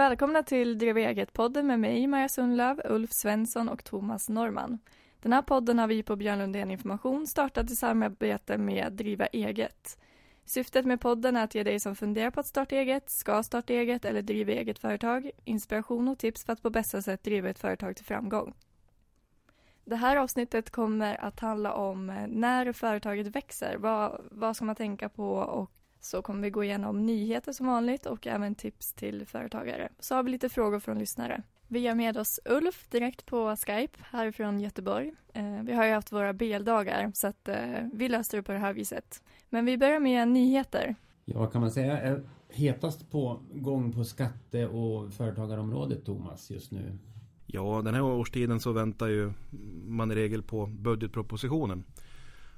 Välkomna till Driva eget-podden med mig, Maja Sundlöv, Ulf Svensson och Thomas Norman. Den här podden har vi på Björn Lundén Information startat i samarbete med Driva eget. Syftet med podden är att ge dig som funderar på att starta eget, ska starta eget eller driva eget företag inspiration och tips för att på bästa sätt driva ett företag till framgång. Det här avsnittet kommer att handla om eh, när företaget växer. Vad, vad ska man tänka på och så kommer vi gå igenom nyheter som vanligt och även tips till företagare. Så har vi lite frågor från lyssnare. Vi har med oss Ulf direkt på Skype härifrån Göteborg. Eh, vi har ju haft våra BL-dagar så att eh, vi löste det på det här viset. Men vi börjar med nyheter. Ja, kan man säga är hetast på gång på skatte och företagarområdet Thomas just nu? Ja, den här årstiden så väntar ju man i regel på budgetpropositionen.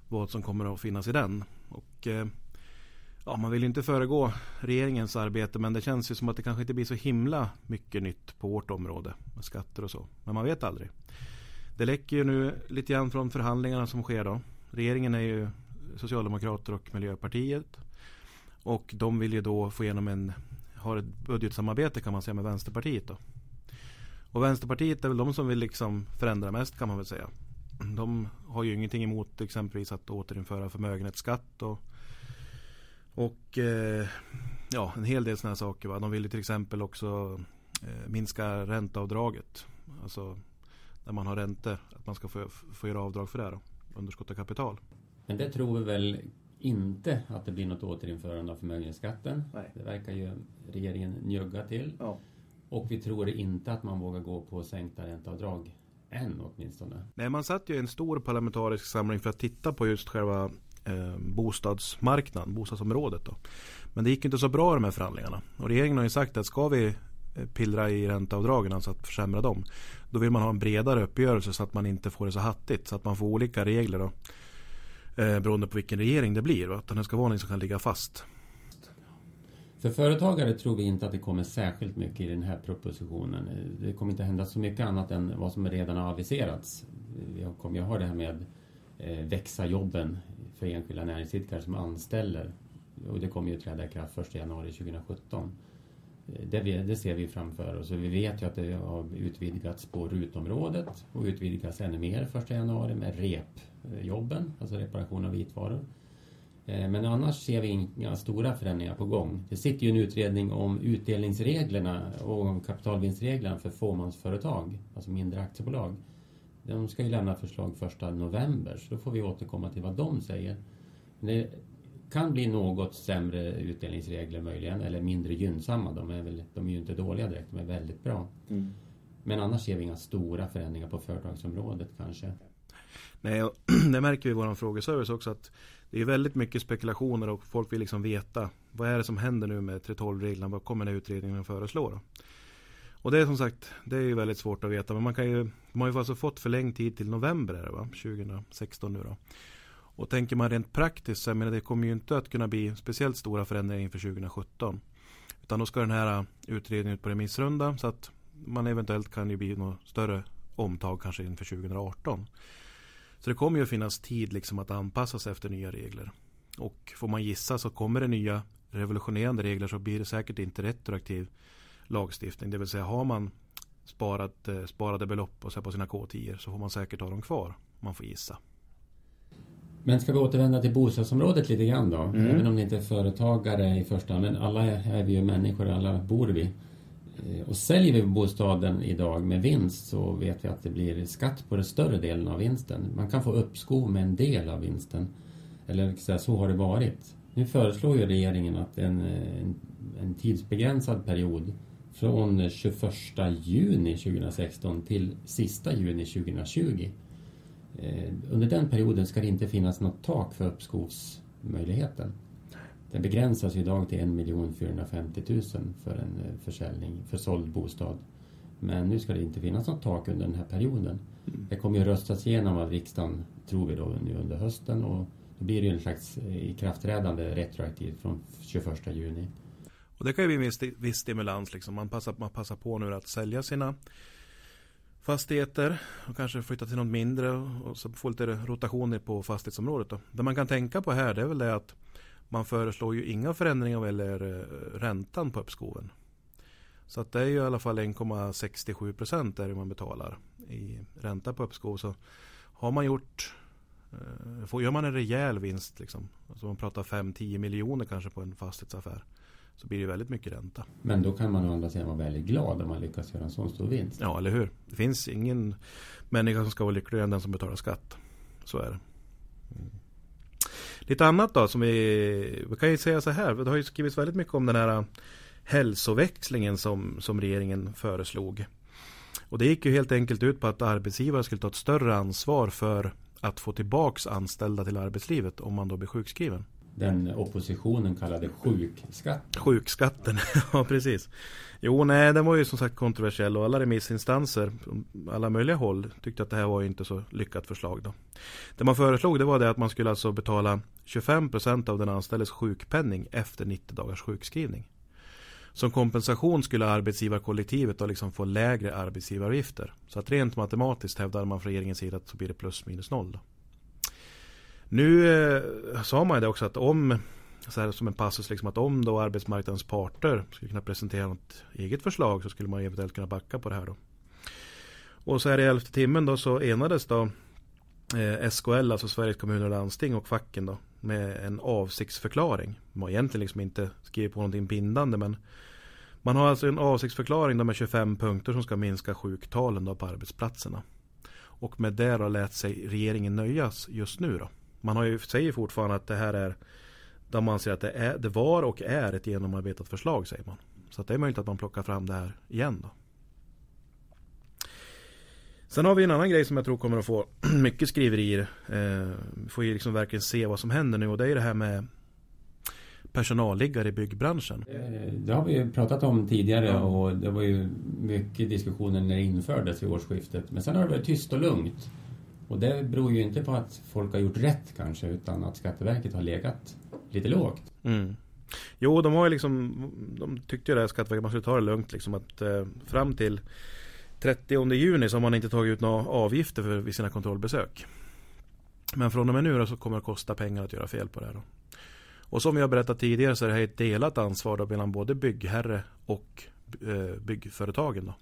Vad som kommer att finnas i den. Och eh, ja, man vill inte föregå regeringens arbete men det känns ju som att det kanske inte blir så himla mycket nytt på vårt område med skatter och så. Men man vet aldrig. Det läcker ju nu lite grann från förhandlingarna som sker då. Regeringen är ju Socialdemokrater och Miljöpartiet. Och de vill ju då få igenom en, har ett budgetsamarbete kan man säga med Vänsterpartiet då. Och Vänsterpartiet är väl de som vill liksom förändra mest kan man väl säga. De har ju ingenting emot exempelvis att återinföra förmögenhetsskatt och och eh, ja, en hel del sådana saker. Va? De vill ju till exempel också eh, minska ränteavdraget. Alltså när man har räntor, att man ska få, få göra avdrag för det då. Underskott av kapital. Men det tror vi väl inte att det blir något återinförande av förmögenhetsskatten. Nej. Det verkar ju regeringen njugga till. Ja. Och vi tror inte att man vågar gå på sänkta ränteavdrag än åtminstone. Nej, man satt ju i en stor parlamentarisk samling för att titta på just själva eh, bostadsmarknaden, bostadsområdet. Då. Men det gick inte så bra i de här förhandlingarna. Och regeringen har ju sagt att ska vi eh, pillra i ränteavdragen, alltså att försämra dem. Då vill man ha en bredare uppgörelse så att man inte får det så hattigt. Så att man får olika regler då. Eh, beroende på vilken regering det blir. Va? Att den ska vara något som kan ligga fast. För företagare tror vi inte att det kommer särskilt mycket i den här propositionen. Det kommer inte hända så mycket annat än vad som redan har aviserats. Vi kommer ju ha det här med eh, växa jobben för enskilda näringsidkare som anställer. Och det kommer ju träda i kraft 1 januari 2017. Eh, det, vi, det ser vi framför oss. Och vi vet ju att det har utvidgats på rutområdet och utvidgas ännu mer 1 januari med repjobben, alltså reparation av vitvaror. Eh, men annars ser vi inga stora förändringar på gång. Det sitter ju en utredning om utdelningsreglerna och kapitalvinstreglerna för fåmansföretag, alltså mindre aktiebolag. De ska ju lämna förslag första november, så då får vi återkomma till vad de säger. Det kan bli något sämre utdelningsregler möjligen, eller mindre gynnsamma. De är, väl, de är ju inte dåliga direkt, de är väldigt bra. Men annars ser vi inga stora förändringar på företagsområdet kanske. Nej, och det märker vi i vår frågeservice också att det är väldigt mycket spekulationer och folk vill liksom veta vad är det som händer nu med 3.12-reglerna, vad kommer den här utredningen att föreslå då? Och det är som sagt, det är ju väldigt svårt att veta men man kan ju, man har ju alltså fått förlängd tid till november är det va? 2016 nu då. Och tänker man rent praktiskt så jag menar det kommer ju inte att kunna bli speciellt stora förändringar inför 2017. Utan då ska den här utredningen ut på remissrunda så att man eventuellt kan ju bli något större omtag kanske inför 2018. Så det kommer ju att finnas tid liksom att anpassa sig efter nya regler. Och får man gissa så kommer det nya revolutionerande regler så blir det säkert inte retroaktiv lagstiftning. Det vill säga har man sparat, eh, sparade belopp och så på sina K10 så får man säkert ha dem kvar. Man får gissa. Men ska vi återvända till bostadsområdet lite grann då? Även om det inte är företagare i första hand, men alla är vi ju människor, alla bor vi. Eh, Och säljer vi bostaden idag med vinst så vet vi att det blir skatt på den större delen av vinsten. Man kan få uppskov med en del av vinsten. Eller så, har det varit. Nu föreslår ju regeringen att en, en, en tidsbegränsad period från 21 juni 2016 till sista juni 2020. Eh, Under den perioden ska det inte finnas något tak för uppskovsmöjligheten. Den begränsas idag till 1 450 000 för en eh, försäljning, för såld bostad. Men nu ska det inte finnas något tak under den här perioden. Det kommer ju röstas igenom av riksdagen, tror vi då, nu under hösten och då blir det ju en slags eh, ikraftträdande retroaktivt från 21 juni. Och det kan ju bli en viss, viss stimulans. Liksom. Man, passar, man passar på nu att sälja sina fastigheter och kanske flytta till något mindre och så få lite rotationer på fastighetsområdet. Då. Det man kan tänka på här det är väl det att man föreslår ju inga förändringar vad gäller eh, räntan på uppskoven. Så att det är ju i alla fall 1,67 procent där man betalar i ränta på uppskov. Så har man gjort eh, får, gör man en rejäl vinst, liksom, alltså man pratar 5-10 miljoner kanske på en fastighetsaffär, så blir det väldigt mycket ränta. Men då kan man å andra sidan vara väldigt glad om man lyckas göra en sån stor vinst. Ja, eller hur? Det finns ingen människa som ska vara lyckligare än den som betalar skatt. Så är det. Mm. Lite annat då som vi, vi kan ju säga så här. Det har ju skrivits väldigt mycket om den här hälsoväxlingen som, som regeringen föreslog. Och det gick ju helt enkelt ut på att arbetsgivare skulle ta ett större ansvar för att få tillbaks anställda till arbetslivet om man då blir sjukskriven. Den oppositionen kallade sjukskatten. Sjukskatten, ja precis. Jo, nej, den var ju som sagt kontroversiell och alla remissinstanser, alla möjliga håll, tyckte att det här var inte så lyckat förslag. Då. Det man föreslog det var det att man skulle alltså betala 25% av den anställdes sjukpenning efter 90 dagars sjukskrivning. Som kompensation skulle arbetsgivarkollektivet då liksom få lägre arbetsgivaravgifter. Så att rent matematiskt hävdar man från regeringens sida att så blir det plus minus noll. Då. Nu eh, sa man det också att om så här som en passus liksom att om då arbetsmarknadens parter skulle kunna presentera något eget förslag så skulle man eventuellt kunna backa på det här då. Och så här i elfte timmen då så enades då eh, SKL, alltså Sveriges kommuner och landsting och facken då med en avsiktsförklaring. Man har egentligen liksom inte skrivit på någonting bindande men man har alltså en avsiktsförklaring med 25 punkter som ska minska sjuktalen då på arbetsplatserna. Och med det då lät sig regeringen nöjas just nu då. Man har ju, säger fortfarande att det här är de anser att det, är, det var och är ett genomarbetat förslag säger man. Så det är möjligt att man plockar fram det här igen då. Sen har vi en annan grej som jag tror kommer att få mycket skriverier. Eh, vi får ju liksom verkligen se vad som händer nu och det är det här med personalliggare i byggbranschen. Eh, det har vi ju pratat om tidigare ja. och det var ju mycket diskussioner när det infördes vid årsskiftet. Men sen har det varit tyst och lugnt. Och det beror ju inte på att folk har gjort rätt kanske utan att Skatteverket har legat lite lågt. Mm. Jo, de har ju liksom, de tyckte ju det, Skatteverket, man skulle ta det lugnt liksom att eh, fram till 30 juni så har man inte tagit ut några avgifter för vid sina kontrollbesök. Men från och med nu då så kommer det att kosta pengar att göra fel på det här. Då. Och som vi har berättat tidigare så är det här ett delat ansvar då mellan både byggherre och eh, byggföretagen. Då.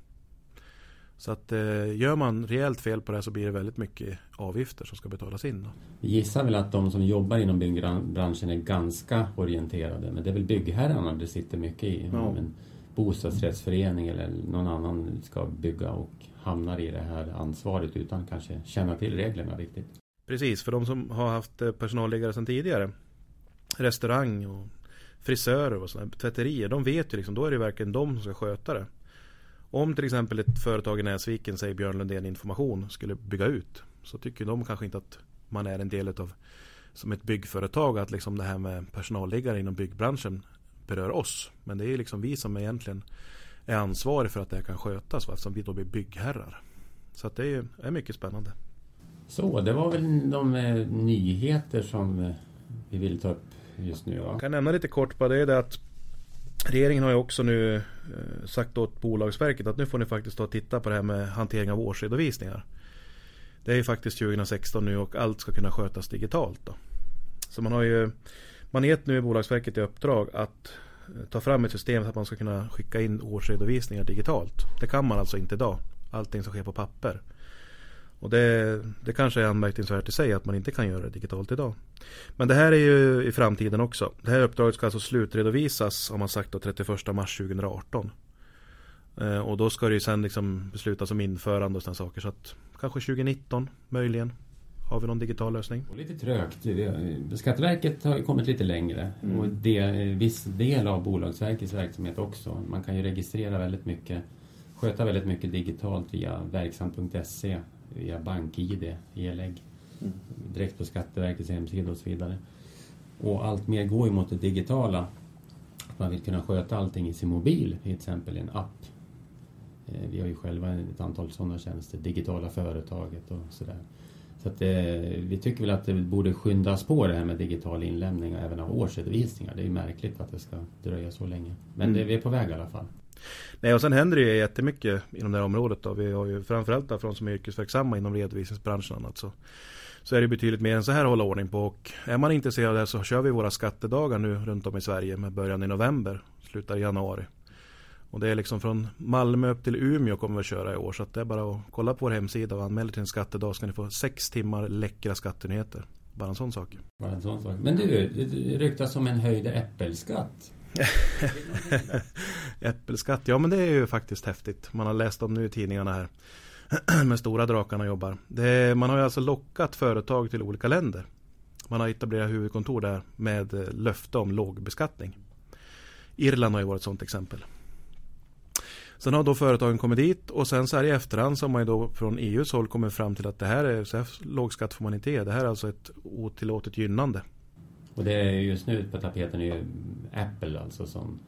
Så att eh, gör man rejält fel på det så blir det väldigt mycket avgifter som ska betalas in. Då. Vi gissar väl att de som jobbar inom byggbranschen är ganska orienterade. Men det är väl byggherrarna det sitter mycket i. Ja. En bostadsrättsförening eller någon annan ska bygga och hamnar i det här ansvaret utan kanske känna till reglerna riktigt. Precis, för de som har haft eh, personalliggare sedan tidigare. Restaurang och frisörer och sådana, tvätterier. De vet ju liksom, då är det verkligen de som ska sköta det. Om till exempel ett företag i Näsviken, säger Björn Lundén Information, skulle bygga ut så tycker de kanske inte att man är en del av som ett byggföretag att liksom det här med personalliggare inom byggbranschen berör oss. Men det är liksom vi som egentligen är ansvariga för att det här kan skötas va? eftersom vi då blir byggherrar. Så att det är, är mycket spännande. Så det var väl de eh, nyheter som eh, vi vill ta upp just nu. Va? Jag kan nämna lite kort på det, är det att Regeringen har ju också nu eh, sagt åt Bolagsverket att nu får ni faktiskt ta och titta på det här med hantering av årsredovisningar. Det är ju faktiskt 2016 nu och allt ska kunna skötas digitalt. Då. Så man har ju man gett nu Bolagsverket i uppdrag att eh, ta fram ett system så att man ska kunna skicka in årsredovisningar digitalt. Det kan man alltså inte idag. Allting ska ske på papper. Och det, det kanske är anmärkningsvärt i sig att man inte kan göra det digitalt idag. Men det här är ju i framtiden också. Det här uppdraget ska alltså slutredovisas, har man sagt, då, 31 mars 2018. Eh, och då ska det ju sen liksom beslutas om införande och sådana saker. Så att kanske 2019 möjligen. Har vi någon digital lösning? Och lite trögt. Skatteverket har kommit lite längre. Mm. Och det är en viss del av Bolagsverkets verksamhet också. Man kan ju registrera väldigt mycket, sköta väldigt mycket digitalt via verksam.se via BankID, e-lägg, mm. direkt på Skatteverkets hemsida och så vidare. Och allt mer går ju mot det digitala. Att man vill kunna sköta allting i sin mobil, till exempel i en app. Eh, vi har ju själva ett antal sådana tjänster, digitala företaget och sådär. Så att eh, vi tycker väl att det borde skyndas på det här med digital inlämning även av årsredovisningar. Det är ju märkligt att det ska dröja så länge. Men mm. det, vi är på väg i alla fall. Nej, och sen händer det ju jättemycket inom det här området. Då. Vi har ju framförallt från som är yrkesverksamma inom redovisningsbranschen. Annat, så, så är det betydligt mer än så här att hålla ordning på. Och är man intresserad av det så kör vi våra skattedagar nu runt om i Sverige med början i november, slutar i januari. Och det är liksom från Malmö upp till Umeå kommer vi att köra i år. Så det är bara att kolla på vår hemsida och anmäla till en skattedag så kan ni få sex timmar läckra skattenyheter. Bara en sån sak. Bara en sån sak. Men du, det ryktas om en höjd äppelskatt. Äppelskatt, ja men det är ju faktiskt häftigt. Man har läst om nu i tidningarna här. med stora drakarna jobbar. Det, man har ju alltså lockat företag till olika länder. Man har etablerat huvudkontor där med eh, löfte om låg beskattning. Irland har ju varit ett sådant exempel. Sen har då företagen kommit dit och sen så här i efterhand så har man ju då från EUs håll kommit fram till att det här är så här låg skatt får man inte ge. Det här är alltså ett otillåtet gynnande. Och det är just nu på tapeten är ju Apple alltså som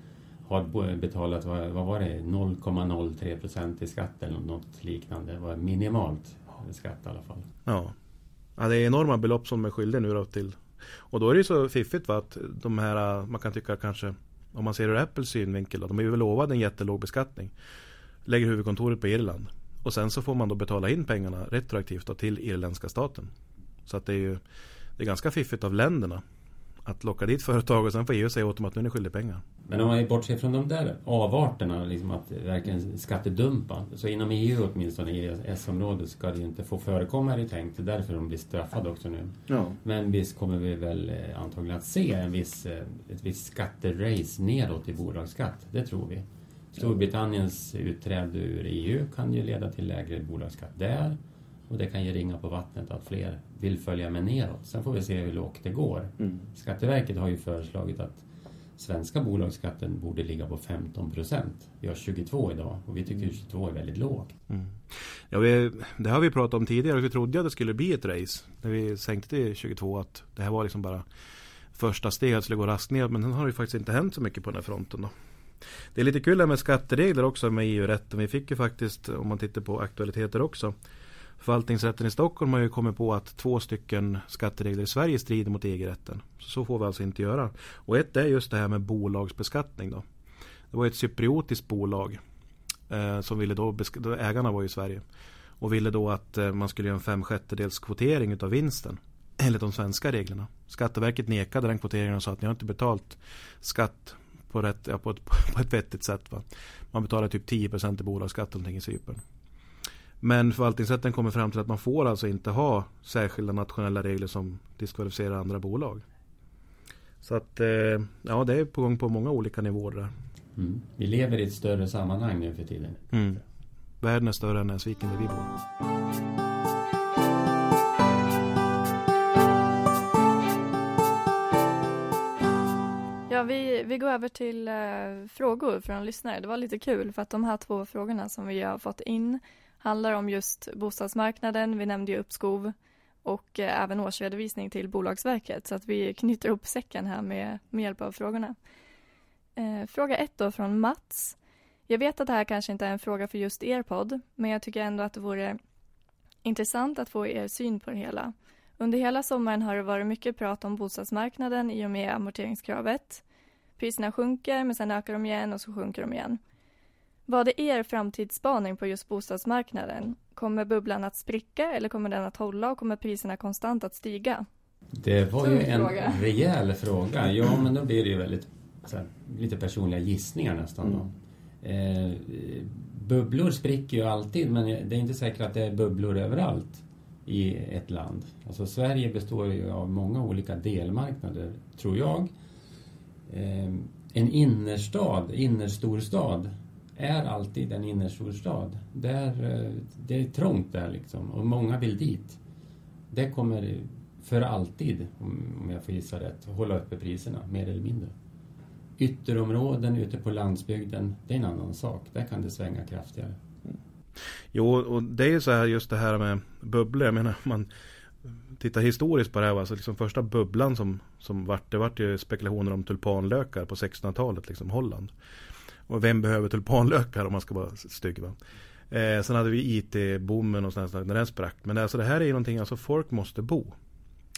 har betalat, vad, vad var det, 0,03 procent i skatt eller något liknande. Det var minimalt skatt i alla fall. Ja. ja, det är enorma belopp som de är skyldiga nu då till. Och då är det ju så fiffigt va, att de här, man kan tycka kanske, om man ser ur Apples synvinkel, då, de är ju lovade en jättelåg beskattning. Lägger huvudkontoret på Irland. Och sen så får man då betala in pengarna retroaktivt då, till irländska staten. Så att det är ju det är ganska fiffigt av länderna att locka dit företag och sen får EU säga åt dem att nu är ni skyldiga pengar. Men om man bortser från de där avarterna, liksom att verkligen skattedumpa. Så inom EU åtminstone, i S-området, ska det ju inte få förekomma är det tänkt. Det är därför de blir straffade också nu. Ja. Men visst kommer vi väl eh, antagligen att se en viss, eh, ett visst skatterace neråt i bolagsskatt. Det tror vi. Storbritanniens utträde ur EU kan ju leda till lägre bolagsskatt där. Och det kan ge ringa på vattnet att fler vill följa med neråt. Sen får vi se hur lågt det går. Mm. Skatteverket har ju föreslagit att svenska bolagsskatten borde ligga på 15 procent. Vi har 22 idag och vi tycker 22 är väldigt låg. Mm. Ja, vi, det har vi pratat om tidigare. Vi trodde att det skulle bli ett race. När vi sänkte till 22 att det här var liksom bara första steget skulle gå raskt ner. Men sen har det faktiskt inte hänt så mycket på den här fronten. Då. Det är lite kul med skatteregler också med EU-rätten. Vi fick ju faktiskt, om man tittar på aktualiteter också, Förvaltningsrätten i Stockholm har ju kommit på att två stycken skatteregler i Sverige strider mot EG-rätten. Så får vi alltså inte göra. Och ett är just det här med bolagsbeskattning. Då. Det var ett cypriotiskt bolag eh, som ville då, ägarna var ju i Sverige. Och ville då att eh, man skulle göra en fem sjättedels kvotering utav vinsten. Enligt de svenska reglerna. Skatteverket nekade den kvoteringen och sa att ni har inte betalt skatt på, rätt, ja, på, ett, på ett vettigt sätt. Va? Man betalar typ 10% i bolagsskatt i Cypern. Men förvaltningsrätten kommer fram till att man får alltså inte ha särskilda nationella regler som diskvalificerar andra bolag. Så att eh, ja, det är på gång på många olika nivåer där. Mm. Vi lever i ett större sammanhang nu för tiden. Mm. Världen är större än Näsviken där vi bor. Ja, vi, vi går över till eh, frågor från lyssnare. Det var lite kul för att de här två frågorna som vi har fått in handlar om just bostadsmarknaden. Vi nämnde ju uppskov och eh, även årsredovisning till Bolagsverket så att vi knyter ihop säcken här med, med hjälp av frågorna. Eh, fråga ett då från Mats. Jag vet att det här kanske inte är en fråga för just er podd, men jag tycker ändå att det vore intressant att få er syn på det hela. Under hela sommaren har det varit mycket prat om bostadsmarknaden i och med amorteringskravet. Priserna sjunker, men sen ökar de igen och så sjunker de igen. Vad är er framtidsspaning på just bostadsmarknaden? Kommer bubblan att spricka eller kommer den att hålla och kommer priserna konstant att stiga? Det var ju en fråga. rejäl fråga. Ja, men då blir det ju väldigt här, lite personliga gissningar nästan. Mm. Då. Eh, bubblor spricker ju alltid, men det är inte säkert att det är bubblor överallt i ett land. Alltså Sverige består ju av många olika delmarknader, tror jag. Eh, en innerstad, innerstorstad, är alltid en innerstorstad. Där, eh, det är trångt där liksom och många vill dit. Det kommer för alltid, om jag får gissa rätt, hålla uppe priserna mer eller mindre. Ytterområden ute på landsbygden, det är en annan sak. Där kan det svänga kraftigare. Mm. Jo, och det är ju så här just det här med bubblor. Jag menar, man tittar historiskt på det här. Alltså liksom första bubblan som, som vart, det vart ju spekulationer om tulpanlökar på 1600-talet, liksom Holland. Och vem behöver tulpanlökar om man ska vara stygg va? Eh, sen hade vi IT-boomen och sådär när den sprack. Men alltså det här är ju någonting, alltså folk måste bo.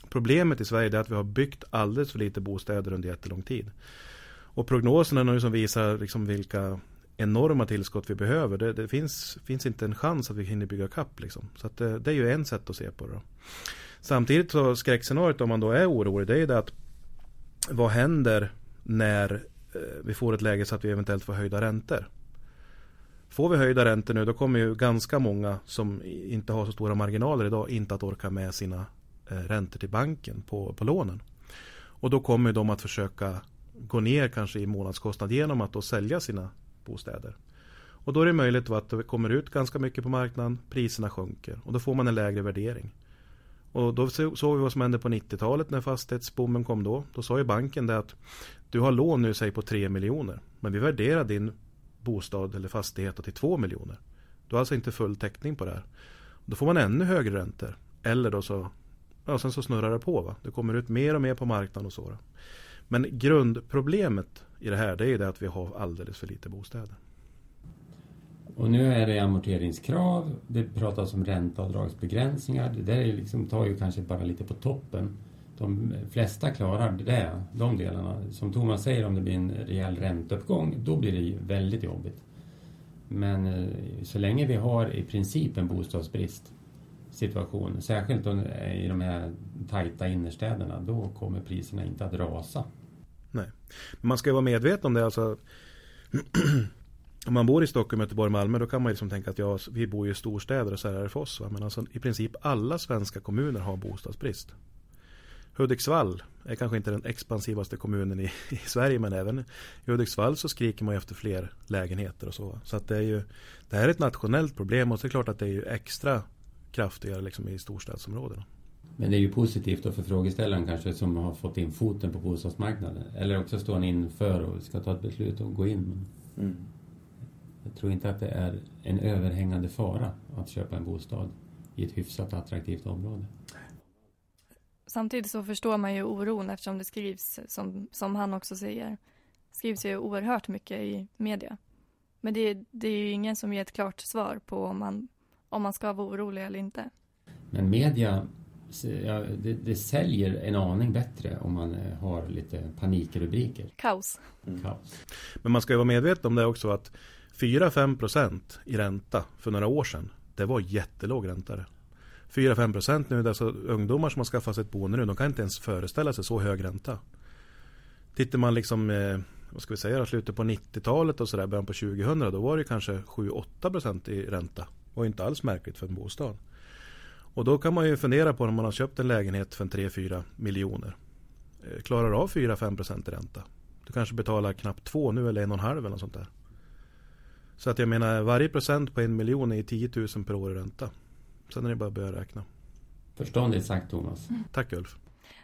Problemet i Sverige är att vi har byggt alldeles för lite bostäder under jättelång tid. Och prognoserna nu som visar liksom vilka enorma tillskott vi behöver. Det, det, finns, finns inte en chans att vi hinner bygga kapp. Liksom. Så det, eh, det, är ju en sätt att se på det. Då. Samtidigt så skräckscenariot om man då är orolig det är ju det att vad händer när Eh, vi får ett läge så att vi eventuellt får höjda räntor. Får vi höjda räntor nu då kommer ju ganska många som inte har så stora marginaler idag inte att orka med sina eh, räntor till banken på, på lånen. Och då kommer de att försöka gå ner kanske i månadskostnad genom att då sälja sina bostäder. Och då är det möjligt att det kommer ut ganska mycket på marknaden, priserna sjunker och då får man en lägre värdering. Och då såg vi vad som hände på 90-talet när fastighetsboomen kom då. Då sa ju banken det att du har lån nu säg på 3 miljoner. Men vi värderar din bostad eller fastighet till 2 miljoner. Du har alltså inte full täckning på det här. Då får man ännu högre räntor. Eller då så, ja sen så snurrar det på va. Det kommer ut mer och mer på marknaden och så. Då. Men grundproblemet i det här det är det att vi har alldeles för lite bostäder. Och nu är det amorteringskrav, det pratas om ränteavdragsbegränsningar. Det där är liksom, tar ju kanske bara lite på toppen. De flesta klarar det, de delarna. Som Thomas säger, om det blir en rejäl ränteuppgång, då blir det väldigt jobbigt. Men eh, så länge vi har i princip en bostadsbrist situation, särskilt eh, i de här tajta innerstäderna, då kommer priserna inte att rasa. Nej, men man ska ju vara medveten om det. Alltså om man bor i Stockholm, Göteborg, Malmö då kan man liksom tänka att ja, vi bor i storstäder och så här är det för oss. Va? Men alltså, i princip alla svenska kommuner har bostadsbrist. Hudiksvall är kanske inte den expansivaste kommunen i, i, Sverige men även i Hudiksvall så skriker man efter fler lägenheter och så. Så att det är ju Det här är ett nationellt problem och det är klart att det är ju extra kraftigare liksom i storstadsområdena. Men det är ju positivt då för frågeställaren kanske som har fått in foten på bostadsmarknaden. Eller också står han inför och ska ta ett beslut och gå in. Mm. Jag tror inte att det är en överhängande fara att köpa en bostad i ett hyfsat attraktivt område. Samtidigt så förstår man ju oron eftersom det skrivs, som, som han också säger, skrivs ju oerhört mycket i media. Men det, det är ju ingen som ger ett klart svar på om man, om man ska vara orolig eller inte. Men media, ja, det, det säljer en aning bättre om man eh, har lite panikrubriker. Kaos. Mm. Kaos. Men man ska ju vara medveten om det också att 4-5% i ränta för några år sedan. Det var jättelåg ränta. 4-5% nu, alltså ungdomar som har skaffat sig ett boende nu, de kan inte ens föreställa sig så hög ränta. Tittar man liksom, eh, vad ska vi säga, slutet på 90-talet och sådär, början på 2000, då var det kanske 7-8% i ränta. Det var inte alls märkligt för en bostad. Och då kan man ju fundera på när man har köpt en lägenhet för 3-4 miljoner. Klarar klarar av 4-5% i ränta. Du kanske betalar knappt 2 nu eller 1,5 eller något sånt där. Så att jag menar varje procent på en miljon är 10 000 per år i ränta. Sen är det bara att börja räkna. Förståndigt sagt Thomas. Mm. Tack Ulf.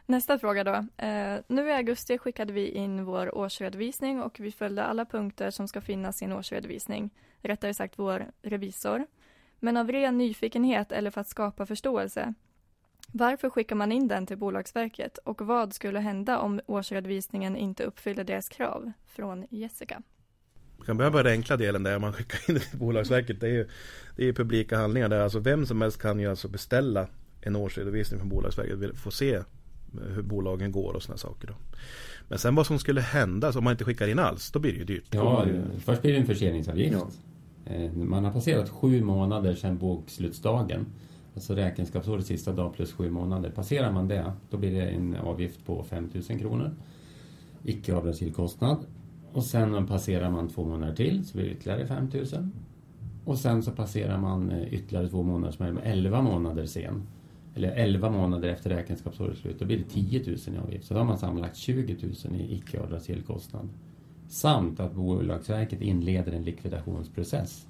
Nästa fråga då. Eh, nu i augusti skickade vi in vår årsredovisning och vi följde alla punkter som ska finnas i en årsredovisning. Rättare sagt vår revisor. Men av ren nyfikenhet eller för att skapa förståelse. Varför skickar man in den till Bolagsverket och vad skulle hända om årsredovisningen inte uppfyller deras krav? Från Jessica. Vi kan börja med den enkla delen där man skickar in det till Bolagsverket. Det är ju det är publika handlingar där alltså vem som helst kan ju alltså beställa en årsredovisning från Bolagsverket. Vill få se hur bolagen går och sådana saker. Då. Men sen vad som skulle hända alltså om man inte skickar in alls, då blir det ju dyrt. Ja, först blir det en förseningsavgift. Ja. Eh, man har passerat sju månader sedan bokslutsdagen. Alltså räkenskapsårets sista dag plus sju månader. Passerar man det, då blir det en avgift på 5 000 kronor. Icke avdragsgill kostnad. Och sen passerar man två månader till så blir det ytterligare 5000. Och sen så passerar man eh, ytterligare två månader som är 11 månader sen. Eller 11 månader efter räkenskapsårets slut. Då blir det 10 000 i avgift. Så då har man sammanlagt 20 000 i icke avdragsgill kostnad. Samt att Bolagsverket inleder en likvidationsprocess.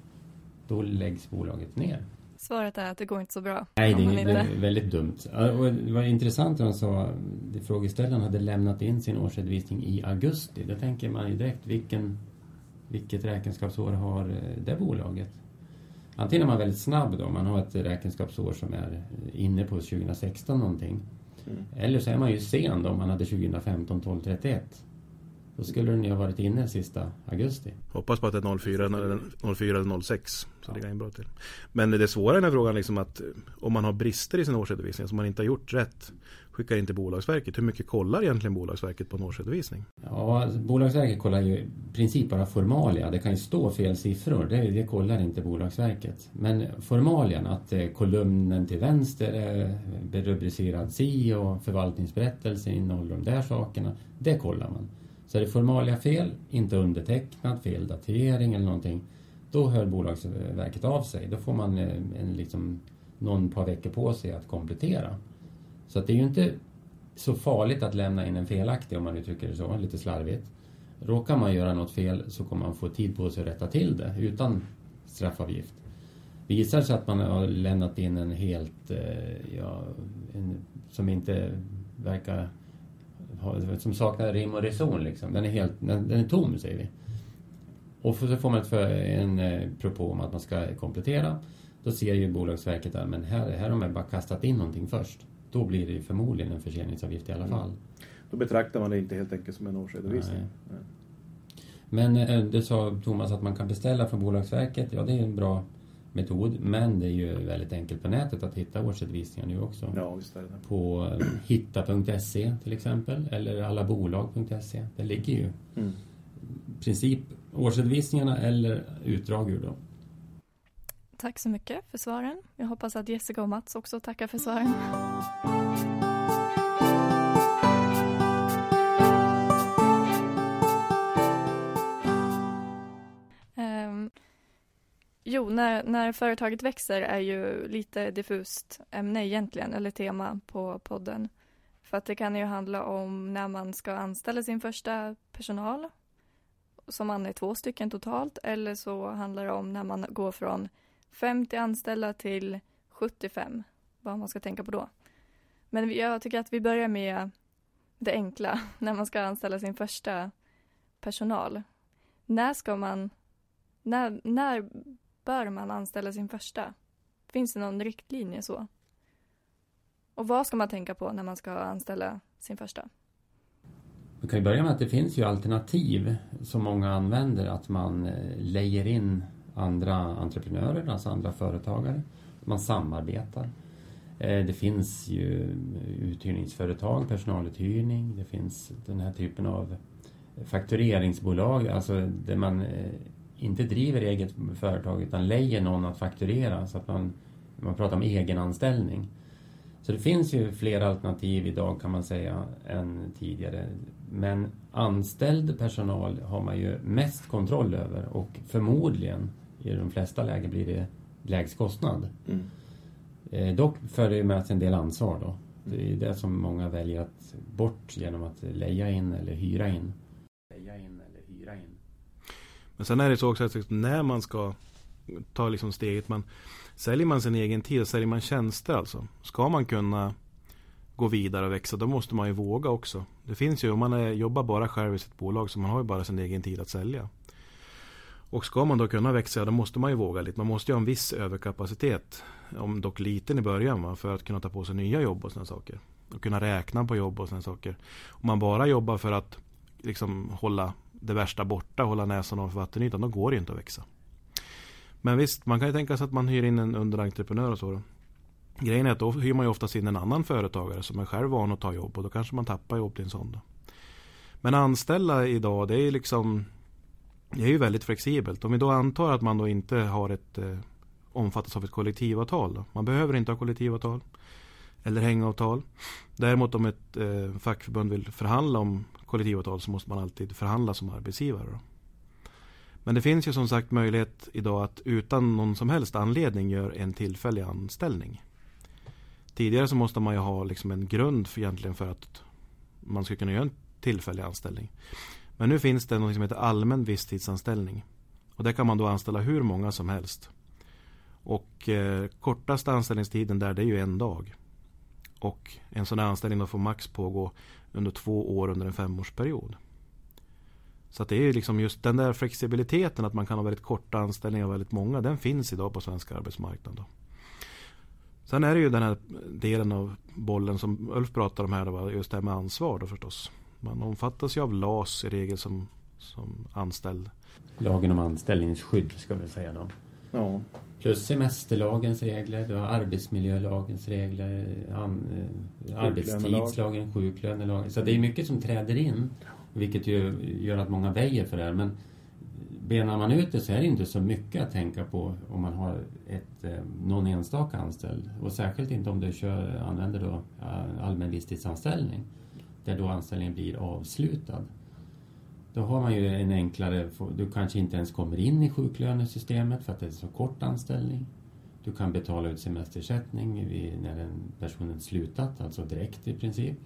Då läggs bolaget ner. Svaret är att det går inte så bra. Nej, det, inte... det är väldigt dumt. Och det var intressant att han sa att frågeställaren hade lämnat in sin årsredovisning i augusti. Då tänker man ju direkt vilken, vilket räkenskapsår har eh, det bolaget? Antingen är man väldigt snabb då, man har ett räkenskapsår som är inne på 2016 någonting. Mm. Eller så är man ju sen då, om man hade 2015 12 31. Då skulle den ju ha varit inne sista augusti. Hoppas på att det är 04 eller, 04 eller 06. Så ja. det bra till. Men det svåra i den här frågan liksom att eh, om man har brister i sin årsredovisning som man inte har gjort rätt skickar in till Bolagsverket. Hur mycket kollar egentligen Bolagsverket på en årsredovisning? Ja, Bolagsverket kollar ju i princip bara formalia. Det kan ju stå fel siffror. Det, det kollar inte Bolagsverket. Men formalian, att eh, kolumnen till vänster är rubricerad si och förvaltningsberättelsen innehåller de där sakerna. Det kollar man. Så är det formalia fel, inte undertecknad, fel datering eller någonting, då hör Bolagsverket av sig. Då får man eh, en, liksom, någon par veckor på sig att komplettera. Så att det är ju inte så farligt att lämna in en felaktig om man uttrycker det så, lite slarvigt. Råkar man göra något fel så kommer man få tid på sig att rätta till det utan straffavgift. Visar det sig att man har lämnat in en helt, eh, ja, en, som inte verkar som saknar rim och reson liksom. Den är helt, den, är tom säger vi. Och så får man för, en eh, propå om att man ska komplettera. Då ser ju Bolagsverket att men här, här har man bara kastat in någonting först. Då blir det förmodligen en förseningsavgift i alla mm. fall. Mm. Då betraktar man det inte helt enkelt som en årsredovisning. Nej. Nej. Men eh, det sa Thomas att man kan beställa från Bolagsverket. Ja, det är en bra metod. Men det är ju väldigt enkelt på nätet att hitta årsredovisningar nu också. Ja, visst är det. På eh, hitta.se till exempel. Eller allabolag.se. Det ligger ju mm. princip årsredovisningarna eller utdrag ur dem. Tack så mycket för svaren. Jag hoppas att Jessica och Mats också tackar för svaren. Jo, när, när företaget växer är ju lite diffust ämne egentligen, eller tema på podden. För att det kan ju handla om när man ska anställa sin första personal, som man är två stycken totalt, eller så handlar det om när man går från 50 anställda till 75, vad man ska tänka på då. Men jag tycker att vi börjar med det enkla, när man ska anställa sin första personal. När ska man, när, när bör man anställa sin första? Finns det någon riktlinje så? Och vad ska man tänka på när man ska anställa sin första? Vi kan ju börja med att det finns ju alternativ som många använder, att man eh, lejer in andra entreprenörer, alltså andra företagare. Man samarbetar. Eh, det finns ju uthyrningsföretag, personaluthyrning, det finns den här typen av faktureringsbolag, alltså där man eh, inte driver eget företag utan lejer någon att fakturera så att man, man pratar om egenanställning. Så det finns ju fler alternativ idag kan man säga än tidigare. Men anställd personal har man ju mest kontroll över och förmodligen i de flesta lägen blir det lägst kostnad. Mm. Eh, dock för det med sig en del ansvar då. Det är det som många väljer att bort genom att leja in eller hyra in. Leja in eller hyra in. Men sen är det så också att liksom, när man ska ta liksom steget, man, säljer man sin egen tid, säljer man tjänster alltså. Ska man kunna gå vidare och växa, då måste man ju våga också. Det finns ju, om man är, jobbar bara själv i sitt bolag, så man har ju bara sin egen tid att sälja. Och ska man då kunna växa, då måste man ju våga lite. Man måste ju ha en viss överkapacitet, om dock liten i början, va, för att kunna ta på sig nya jobb och sådana saker. Och kunna räkna på jobb och sådana saker. Om man bara jobbar för att liksom hålla det värsta borta, hålla näsan ovanför vattenytan, då går det inte att växa. Men visst, man kan ju tänka sig att man hyr in en underentreprenör och så. Då. Grejen är att då hyr man ju oftast in en annan företagare som är själv van att ta jobb och då kanske man tappar jobb till en sån. Då. Men anställa idag, det är liksom det är ju väldigt flexibelt. Om vi då antar att man då inte har ett eh, omfattas av ett kollektivavtal. Då. Man behöver inte ha kollektivavtal eller hängavtal. Däremot om ett eh, fackförbund vill förhandla om kollektivavtal så måste man alltid förhandla som arbetsgivare. Då. Men det finns ju som sagt möjlighet idag att utan någon som helst anledning göra en tillfällig anställning. Tidigare så måste man ju ha liksom en grund för, egentligen för att man ska kunna göra en tillfällig anställning. Men nu finns det något som heter allmän visstidsanställning. Och där kan man då anställa hur många som helst. Och eh, kortaste anställningstiden där det är ju en dag. Och en sån här anställning då får max pågå under två år under en femårsperiod. Så att det är liksom just den där flexibiliteten att man kan ha väldigt korta anställningar och väldigt många. Den finns idag på svenska arbetsmarknaden. Sen är det ju den här delen av bollen som Ulf pratar om här. Då, just det här med ansvar då förstås. Man omfattas ju av LAS i regel som, som anställd. Lagen om anställningsskydd ska vi säga då. Ja. Plus semesterlagens regler, du har arbetsmiljölagens regler, an, eh, arbetstidslagen, sjuklönelagen. Så det är mycket som träder in. Vilket ju gör att många väjer för det här. Men benar man ut det så är det inte så mycket att tänka på om man har ett, eh, någon enstaka anställd. Och särskilt inte om du kör, använder då allmän visstidsanställning. Där då anställningen blir avslutad. Då har man ju en enklare, du kanske inte ens kommer in i sjuklönesystemet för att det är så kort anställning. Du kan betala ut semesterersättning när den personen slutat, alltså direkt i princip.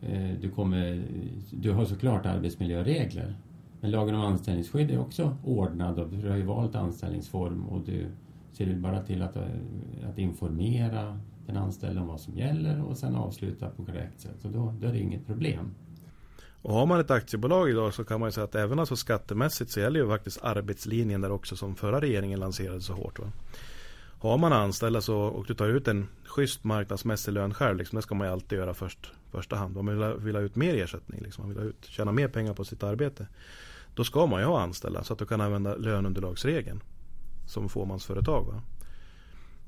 Eh, du, kommer, du har såklart arbetsmiljöregler. Men lagen om anställningsskydd är också ordnad och du har ju valt anställningsform och du ser bara till att, eh, att informera den anställde om vad som gäller och sen avsluta på korrekt sätt. Och då, då är det inget problem. Och har man ett aktiebolag idag så kan man ju säga att även alltså skattemässigt så gäller ju faktiskt arbetslinjen där också som förra regeringen lanserade så hårt. Va? Har man anställda så, och du tar ut en schysst marknadsmässig lön själv, liksom, det ska man ju alltid göra först, första hand. Om man vill, vill ha ut mer ersättning, liksom, man vill ha ut, tjäna mer pengar på sitt arbete. Då ska man ju ha anställda så att du kan använda löneunderlagsregeln. som fåmansföretag. Va?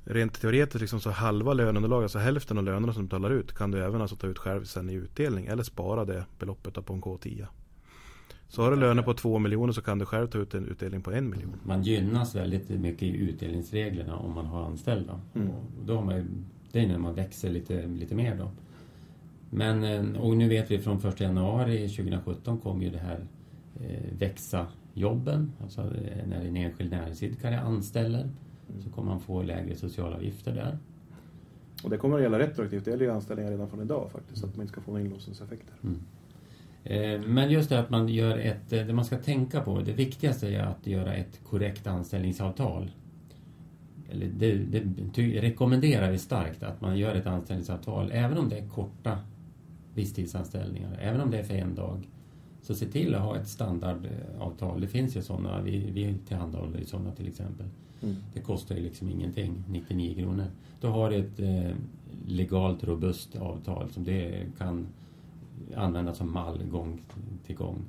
Rent teoretiskt liksom så halva löneunderlaget, alltså hälften av lönerna som du betalar ut kan du även alltså ta ut själv sen i utdelning eller spara det beloppet på en K10. Så har du löner på två miljoner så kan du själv ta ut en utdelning på en miljon. Man gynnas väldigt mycket i utdelningsreglerna om man har anställda. Mm. Då har man det är när man växer lite, lite mer då. Men, eh, och nu vet vi från 1 januari 2017 kommer ju det här eh, växa jobben. Alltså eh, när en enskild näringsidkare anställer. Så kommer man få lägre socialavgifter där. Och det kommer att gälla retroaktivt. Det gäller ju anställningar redan från idag faktiskt. Så att man inte ska få några inlåsningseffekter. Mm. Eh, men just det att man gör ett, eh, det man ska tänka på, det viktigaste är att göra ett korrekt anställningsavtal. Eller det, det rekommenderar vi starkt att man gör ett anställningsavtal, även om det är korta visstidsanställningar, även om det är för en dag. Så se till att ha ett standardavtal. Det finns ju sådana, vi, vi tillhandahåller ju sådana till exempel. Mm. Det kostar ju liksom ingenting, 99 kronor. Då har du ett eh, legalt robust avtal som det kan användas som mall gång till gång.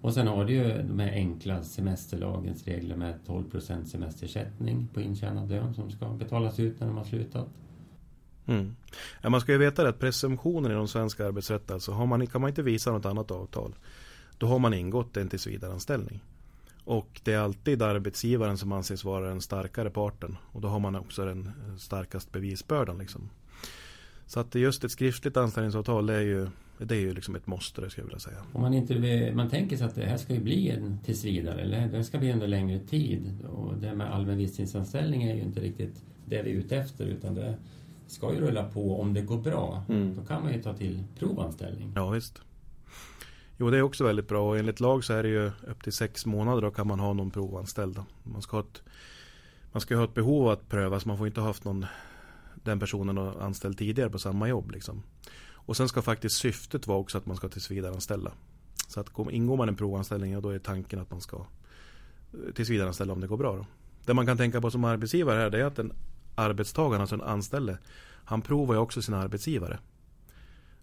Och sen har du ju de här enkla semesterlagens regler med 12% semesterersättning på intjänad lön som ska betalas ut när de har slutat. Mm. Ja, man ska ju veta att presumtionen inom svensk arbetsrätt, alltså har man, kan man inte visa något annat avtal, då har man ingått en tillsvidareanställning. Och det är alltid arbetsgivaren som anses vara den starkare parten. Och då har man också den starkast bevisbördan. Liksom. Så att just ett skriftligt anställningsavtal det är ju, det är ju liksom ett måste, det skulle jag vilja säga. Om man, inte, man tänker sig att det här ska ju bli en tillsvidare, eller det ska bli under längre tid. Och det med allmän visstidsanställning är ju inte riktigt det vi är ute efter, utan det ska ju rulla på om det går bra. Mm. Då kan man ju ta till provanställning. Ja, visst. Jo, det är också väldigt bra och enligt lag så är det ju upp till sex månader då kan man ha någon provanställd. Man ska ha ett, man ska ha ett behov att att prövas. Man får inte ha haft någon den personen anställd tidigare på samma jobb. Liksom. Och sen ska faktiskt syftet vara också att man ska tillsvidareanställa. Så att ingår man en provanställning, då är tanken att man ska eh, tillsvidareanställa om det går bra. Då. Det man kan tänka på som arbetsgivare här, det är att en arbetstagare, alltså en anställde, han provar ju också sin arbetsgivare.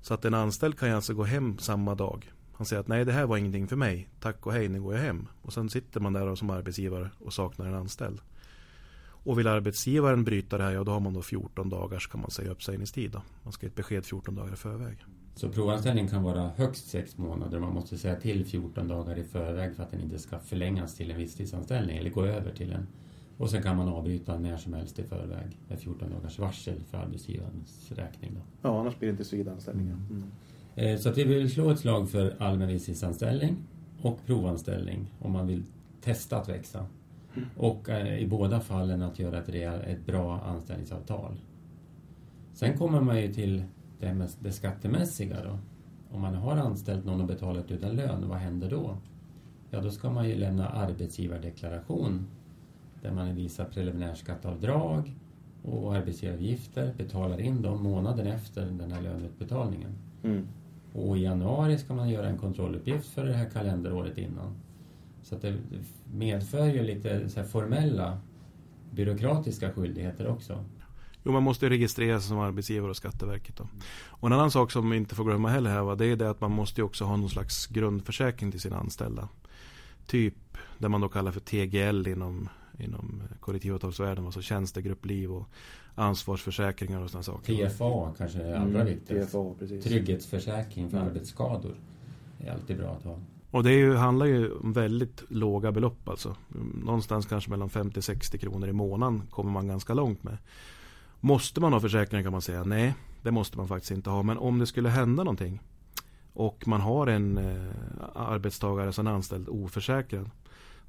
Så att en anställd kan ju alltså gå hem samma dag. Han säger att nej, det här var ingenting för mig. Tack och hej, nu går jag hem. Och sen sitter man där som arbetsgivare och saknar en anställd. Och vill arbetsgivaren bryta det här, ja då har man då 14 dagars kan man säga uppsägningstid. Då. Man ska ge ett besked 14 dagar i förväg. Så provanställning kan vara högst 6 månader. Man måste säga till 14 dagar i förväg för att den inte ska förlängas till en visstidsanställning eller gå över till en. Och sen kan man avbryta när som helst i förväg med 14 dagars varsel för arbetsgivarens räkning. Då. Ja, annars blir det inte tillsvidareanställningar. Mm. Eh, så att vi vill slå ett slag för allmän visstidsanställning och provanställning om man vill testa att växa. Och eh, i båda fallen att göra ett, real, ett bra anställningsavtal. Sen kommer man ju till det, med det skattemässiga då. Om man har anställt någon och betalat utan lön, vad händer då? Ja, då ska man ju lämna arbetsgivardeklaration där man visar preliminärskatteavdrag och arbetsgivaravgifter, betalar in dem månaden efter den här löneutbetalningen. Mm. Och i januari ska man göra en kontrolluppgift för det här kalenderåret innan. Så att det medför ju lite så formella byråkratiska skyldigheter också. Jo, man måste registrera sig som arbetsgivare hos Skatteverket. Då. Och en annan sak som vi inte får glömma heller här, va, det är det att man måste också ha någon slags grundförsäkring till sina anställda. Typ det man då kallar för TGL inom, inom kollektivavtalsvärlden, alltså tjänstegruppliv och ansvarsförsäkringar och sådana saker. TFA kanske är allra mm, viktigast. TFA, precis. Trygghetsförsäkring för mm. arbetsskador är alltid bra att ha. Och det ju, handlar ju om väldigt låga belopp alltså. Någonstans kanske mellan 50-60 kronor i månaden kommer man ganska långt med. Måste man ha försäkring kan man säga? Nej, det måste man faktiskt inte ha. Men om det skulle hända någonting. och man har en eh, arbetstagare som är anställd oförsäkrad.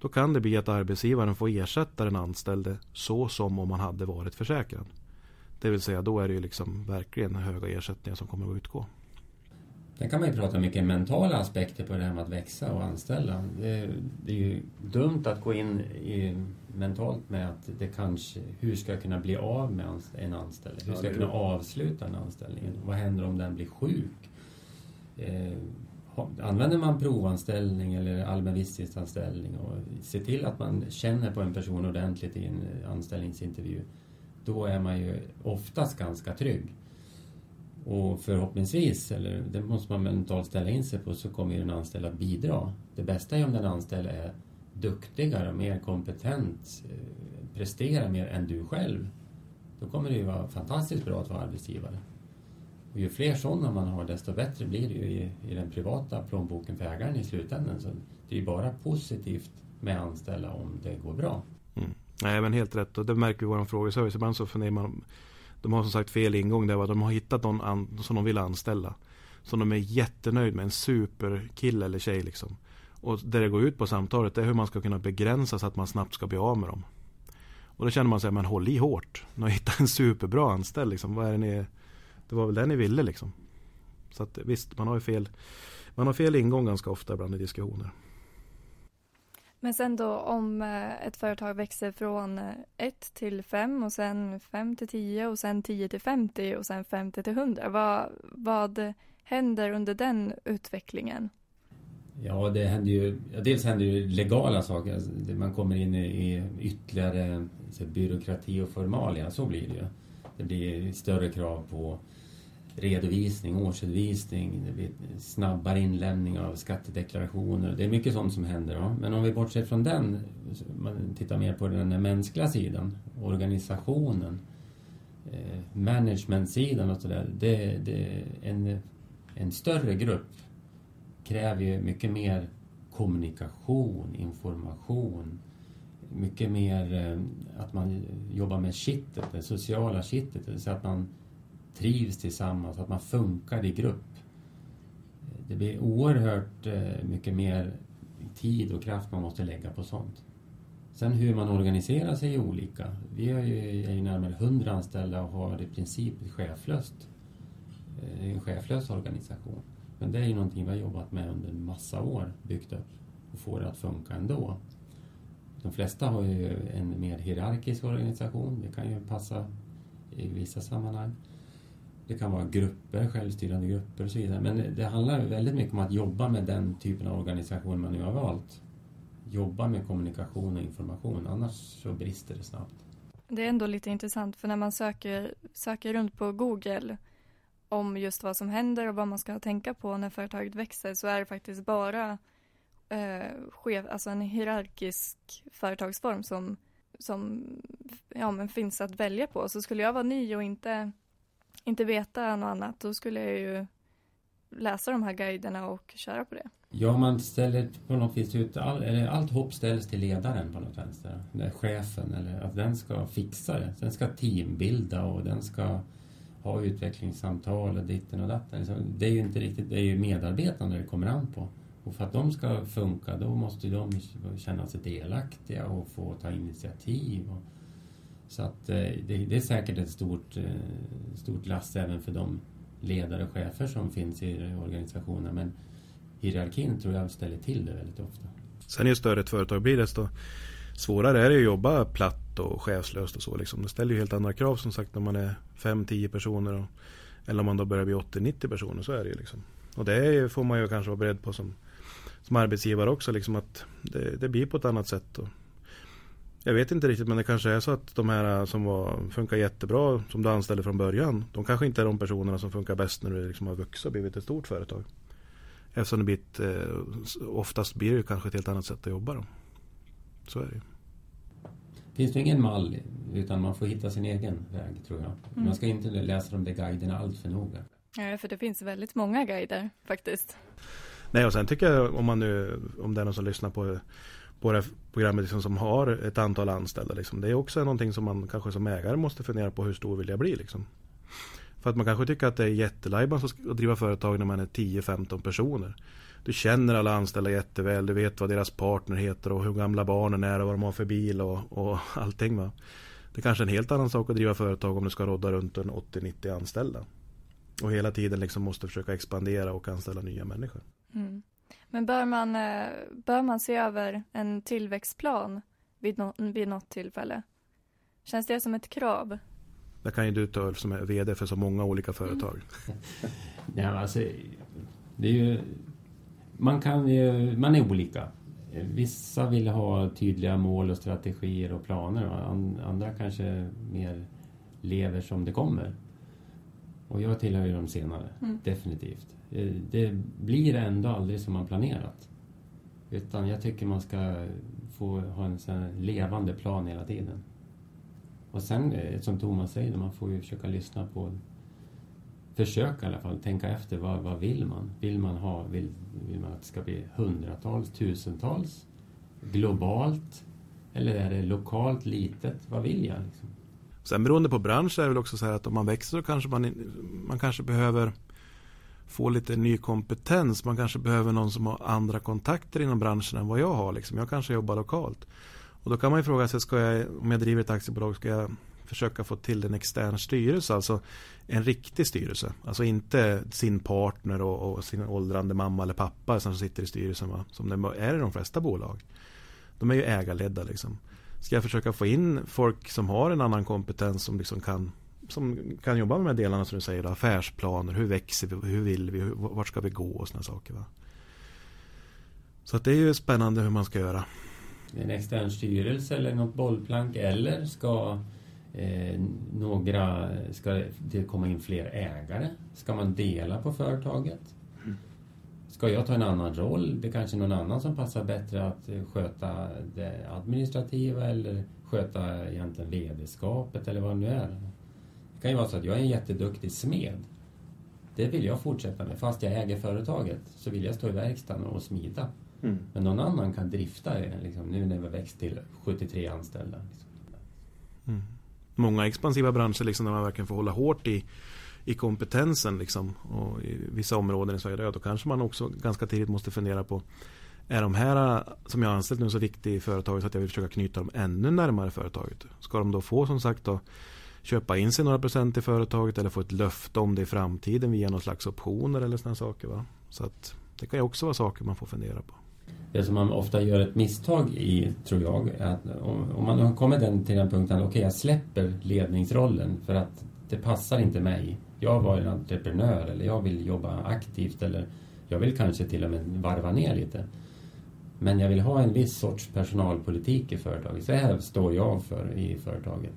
Då kan det bli att arbetsgivaren får ersätta den anställde så som om man hade varit försäkrad. Det vill säga då är det ju liksom verkligen höga ersättningar som kommer att utgå. Sen kan man ju prata mycket mentala aspekter på det här med att växa och anställa. Det, det är ju dumt att gå in i, mentalt med att det kanske, hur ska jag kunna bli av med en anställning? Hur ska jag kunna avsluta en anställning? Vad händer om den blir sjuk? Eh, använder man provanställning eller allmän visstidsanställning och ser till att man känner på en person ordentligt i en eh, anställningsintervju, då är man ju oftast ganska trygg. Och förhoppningsvis, eller det måste man mentalt ställa in sig på, så kommer ju den anställda att bidra. Det bästa är om den anställda är duktigare, mer kompetent, eh, presterar mer än du själv. Då kommer det ju vara fantastiskt bra att vara arbetsgivare. Och ju fler sådana man har desto bättre blir det ju i, i den privata plånboken för ägaren i slutändan. Så det är ju bara positivt med anställda om det går bra. Mm. Nej men helt rätt och det märker vi i vår frågeservice. Ibland så funderar man De har som sagt fel ingång där de har hittat någon an, som de vill anställa. Som de är jättenöjd med, en superkille eller tjej liksom. Och det det går ut på samtalet det är hur man ska kunna begränsa så att man snabbt ska bli av med dem. Och då känner man sig, men håll i hårt. Ni har hittat en superbra anställd liksom. Vad är det ni det var väl det ni ville liksom. Så att visst, man har ju fel. Man har fel ingång ganska ofta ibland i diskussioner. Men sen då om eh, ett företag växer från 1 eh, till 5 och sen 5 till 10 och sen 10 till 50 och sen 50 till 100. Vad, vad händer under den utvecklingen? Ja, det händer ju, dels händer ju legala saker. Alltså, man kommer in i ytterligare byråkrati och formalia, så blir det ju. Det blir större krav på redovisning, årsredovisning, det blir snabbare inlämning av skattedeklarationer. Det är mycket sånt som händer. Ja. Men om vi bortser från den, man tittar mer på den mänskliga sidan, organisationen, eh, managementsidan och sådär. Det, det, en, en större grupp kräver ju mycket mer kommunikation, information, mycket mer eh, att man jobbar med kittet, det sociala kittet, så att man trivs tillsammans, att man funkar i grupp. Det blir oerhört eh, mycket mer tid och kraft man måste lägga på sånt. Sen hur man organiserar sig är olika. Vi är ju, är ju närmare 100 anställda och har i princip cheflöst. Eh, en cheflös organisation. Men det är ju någonting vi har jobbat med under en massa år, byggt upp och får det att funka ändå. De flesta har ju en mer hierarkisk organisation. Det kan ju passa i vissa sammanhang. Det kan vara grupper, självstyrande grupper och så vidare. Men det handlar väldigt mycket om att jobba med den typen av organisation man nu har valt. Jobba med kommunikation och information, annars så brister det snabbt. Det är ändå lite intressant för när man söker, söker runt på Google om just vad som händer och vad man ska tänka på när företaget växer så är det faktiskt bara eh, chef, alltså en hierarkisk företagsform som, som ja, men finns att välja på. Så skulle jag vara ny och inte inte veta något annat, då skulle jag ju läsa de här guiderna och köra på det. Ja, man ställer på något vis ut, all, eller allt hopp ställs till ledaren på något vänster. Eller chefen, eller att den ska fixa det. Den ska teambilda och den ska ha utvecklingssamtal och ditten och datten. Det är ju inte riktigt, det är ju medarbetarna det kommer an på. Och för att de ska funka, då måste de känna sig delaktiga och få ta initiativ. Och, så att eh, det, det är säkert ett stort, eh, stort last även för de ledare och chefer som finns i organisationen. Men hierarkin tror jag ställer till det väldigt ofta. Sen ju större ett företag blir desto svårare är det att jobba platt och chefslöst och så. Liksom. Det ställer ju helt andra krav som sagt när man är 5-10 personer. Och, eller om man då börjar bli 80-90 personer så är det ju liksom. Och det får man ju kanske vara beredd på som, som arbetsgivare också. Liksom att det, det blir på ett annat sätt. Och jag vet inte riktigt men det kanske är så att de här som var, funkar jättebra som du anställde från början. De kanske inte är de personerna som funkar bäst när du liksom har vuxit och blivit ett stort företag. Eftersom det blivit, eh, oftast blir det kanske ett helt annat sätt att jobba. Då. Så är det ju. Finns det ingen mall utan man får hitta sin egen väg tror jag. Mm. Man ska inte läsa de där guiderna allt för noga. Ja, för det finns väldigt många guider faktiskt. Nej, och sen tycker jag om man nu, om det är någon som lyssnar på på det här programmet liksom, som har ett antal anställda. Liksom. Det är också någonting som man kanske som ägare måste fundera på hur stor vill jag bli. Liksom. För att man kanske tycker att det är jättelajban att driva företag när man är 10-15 personer. Du känner alla anställda jätteväl, du vet vad deras partner heter och hur gamla barnen är och vad de har för bil och, och allting. Va? Det är kanske är en helt annan sak att driva företag om du ska rodda runt en 80-90 anställda. Och hela tiden liksom måste försöka expandera och anställa nya människor. Mm. Men bör man, eh, bör man se över en tillväxtplan vid, no vid något tillfälle? Känns det som ett krav? Det kan ju du ta som är VD för så många olika företag. Mm. ja, alltså, det är ju, man, kan ju, man är olika. Vissa vill ha tydliga mål och strategier och planer. Andra kanske mer lever som det kommer. Och jag tillhör ju de senare, mm. definitivt. Eh, det blir ändå aldrig som man planerat. Utan jag tycker man ska få ha en sån levande plan hela tiden. Och sen, eh, som Thomas säger, man får ju försöka lyssna på försöka i alla fall tänka efter vad, vad vill man? Vill man ha, vill, vill man att det ska bli hundratals, tusentals? Globalt? Eller är det lokalt, litet? Vad vill jag? Liksom? Sen beroende på bransch är det väl också så här att om man växer så kanske man, man kanske behöver få lite ny kompetens. Man kanske behöver någon som har andra kontakter inom branschen än vad jag har. Liksom. Jag kanske jobbar lokalt. Och då kan man ju fråga sig, ska jag, om jag driver ett aktiebolag, ska jag försöka få till en extern styrelse, alltså en riktig styrelse. Alltså inte sin partner och, och sin åldrande mamma eller pappa som sitter i styrelsen, va? som det är i de flesta bolag. De är ju ägarledda liksom. Ska jag försöka få in folk som har en annan kompetens som liksom kan som kan jobba med de här delarna som du säger, då, affärsplaner, hur växer vi, hur vill vi, vart ska vi gå och sådana saker. Va? Så att det är ju spännande hur man ska göra. En extern styrelse eller något bollplank eller ska eh, några, ska det komma in fler ägare? Ska man dela på företaget? Ska jag ta en annan roll? Det är kanske någon annan som passar bättre att eh, sköta det administrativa eller sköta egentligen vd-skapet eller vad det nu är. Det kan ju vara så att jag är en jätteduktig smed. Det vill jag fortsätta med. Fast jag äger företaget så vill jag stå i verkstaden och smida. Mm. Men någon annan kan drifta det liksom, nu när vi har växt till 73 anställda. Liksom. Mm. Många expansiva branscher liksom, där man verkligen får hålla hårt i, i kompetensen liksom, och i vissa områden i Sverige. Då kanske man också ganska tidigt måste fundera på är de här som jag anställt nu så viktiga i företaget så att jag vill försöka knyta dem ännu närmare företaget? Ska de då få som sagt då köpa in sig några procent i företaget eller få ett löfte om det i framtiden via någon slags optioner eller sådana saker. Va? Så att det kan ju också vara saker man får fundera på. Det som man ofta gör ett misstag i, tror jag, är att om man har kommit till den punkten att okej, okay, jag släpper ledningsrollen för att det passar inte mig. Jag var en entreprenör eller jag vill jobba aktivt eller jag vill kanske till och med varva ner lite. Men jag vill ha en viss sorts personalpolitik i företaget. Så här står jag för i företaget.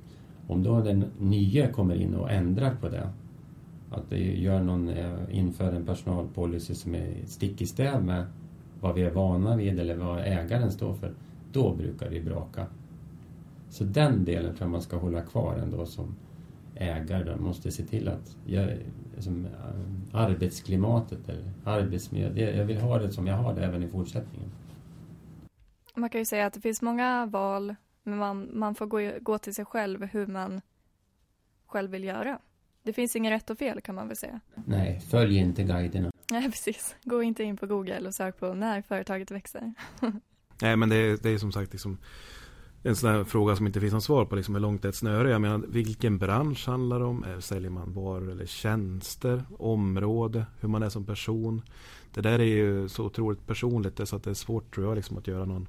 Om då den nya kommer in och ändrar på det, att det gör någon, eh, inför en personalpolicy som är stick i stäv med vad vi är vana vid eller vad ägaren står för, då brukar det braka. Så den delen tror jag man ska hålla kvar ändå som ägare. Man måste se till att jag, som, eh, arbetsklimatet eller arbetsmiljön, jag vill ha det som jag har det även i fortsättningen. Man kan ju säga att det finns många val men man, man får gå, gå till sig själv hur man själv vill göra. Det finns inget rätt och fel kan man väl säga. Nej, följ inte guiderna. Nej, precis. Gå inte in på Google och sök på när företaget växer. Nej, men det är, det är som sagt liksom en sån här fråga som inte finns något svar på. Liksom, hur långt är ett snöre? Jag menar, vilken bransch handlar det om? Säljer man varor eller tjänster? Område? Hur man är som person? Det där är ju så otroligt personligt så att det är svårt tror jag liksom, att göra någon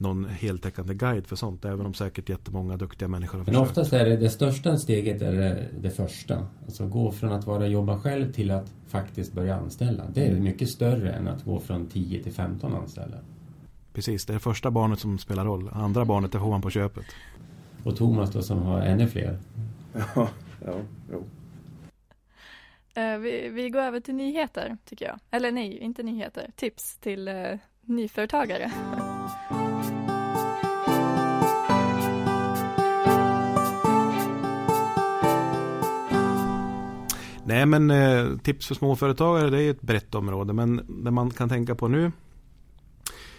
någon heltäckande guide för sånt. Även om säkert jättemånga duktiga människor har Men försökt. oftast är det det största steget är det, det första. Alltså gå från att vara jobba själv till att faktiskt börja anställa. Det är mycket större än att gå från 10 till 15 anställda. Precis, det är första barnet som spelar roll. Andra barnet det får man på köpet. Och Thomas då som har ännu fler. Ja, ja, jo. Uh, vi, vi, går över till nyheter, tycker jag. Eller nej, inte nyheter. Tips till uh, nyföretagare. Nej men eh, tips för småföretagare det är ett brett område. Men det man kan tänka på nu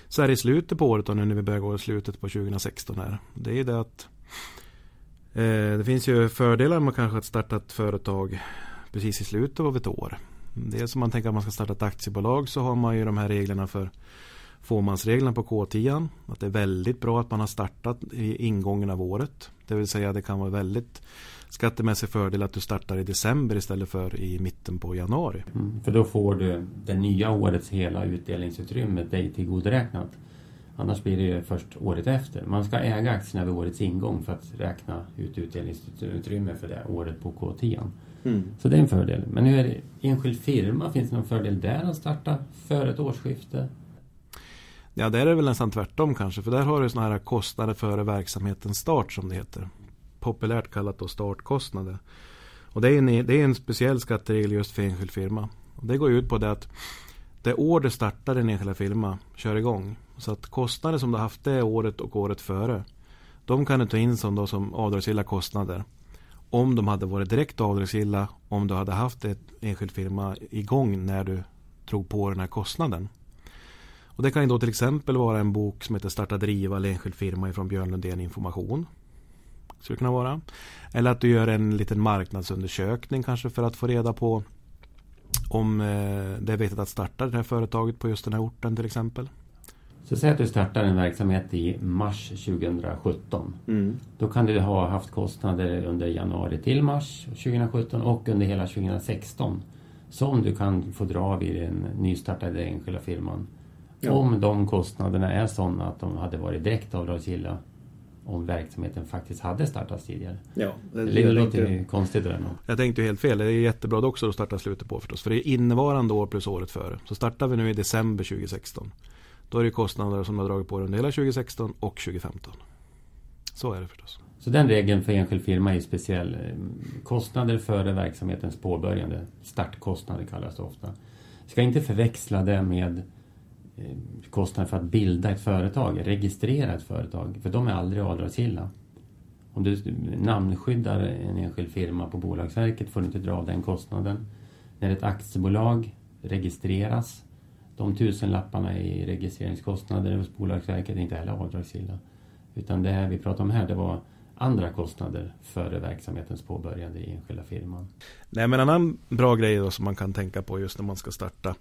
så här i slutet på året och nu när vi börjar gå i slutet på 2016 här. Det är det att eh, det finns ju fördelar med kanske att starta ett företag precis i slutet av ett år. Dels om man tänker att man ska starta ett aktiebolag så har man ju de här reglerna för fåmansreglerna på K10. Att det är väldigt bra att man har startat i ingången av året. Det vill säga det kan vara väldigt skattemässig fördel att du startar i december istället för i mitten på januari. Mm, för då får du det nya årets hela utdelningsutrymme dig tillgodoräknat. Annars blir det ju först året efter. Man ska äga aktierna vid årets ingång för att räkna ut utdelningsutrymme för det året på K10. Mm. Så det är en fördel. Men hur är det enskild firma? Finns det någon fördel där att starta före ett årsskifte? Ja, där är det väl nästan tvärtom kanske. För där har du sådana här kostnader före verksamhetens start som det heter. Populärt kallat då startkostnader. Och det är en, det är en speciell skatteregel just för enskild firma. Och det går ut på det att det år du startar din enskilda firma kör igång. Så att kostnader som du haft det året och året före. De kan du ta in som, då, som avdragsgilla kostnader. Om de hade varit direkt avdragsgilla om du hade haft ett enskild firma igång när du drog på den här kostnaden. Och det kan ju då till exempel vara en bok som heter Starta driva eller enskild firma ifrån Björn Lundén Information. Skulle kunna vara. Eller att du gör en liten marknadsundersökning kanske för att få reda på om eh, det är vettigt att starta det här företaget på just den här orten till exempel. Så säg att du startar en verksamhet i mars 2017. Mm. Då kan du ha haft kostnader under januari till mars 2017 och under hela 2016 som du kan få dra vid den nystartade enskilda firman. Ja. Om de kostnaderna är sådana att de hade varit direkt avdragsgilla om verksamheten faktiskt hade startats tidigare. Ja, det, det, det låter ju konstigt där. Jag tänkte helt fel. Det är jättebra också att starta slutet på förstås. För det är innevarande år plus året före. Så startar vi nu i december 2016. Då är det kostnader som har dragit på under hela 2016 och 2015. Så är det förstås. Så den regeln för enskild firma är speciell. Kostnader före verksamhetens påbörjande. Startkostnader kallas det ofta. Ska inte förväxla det med Eh, kostnaden för att bilda ett företag, registrera ett företag, för de är aldrig avdragsgilla. Om du namnskyddar en enskild firma på Bolagsverket får du inte dra av den kostnaden. När ett aktiebolag registreras, de tusenlapparna i registreringskostnader hos Bolagsverket är inte heller avdragsgilla. Utan det här vi pratar om här, det var andra kostnader före verksamhetens påbörjande i enskilda firman. Nej, men en annan bra grej då som man kan tänka på just när man ska starta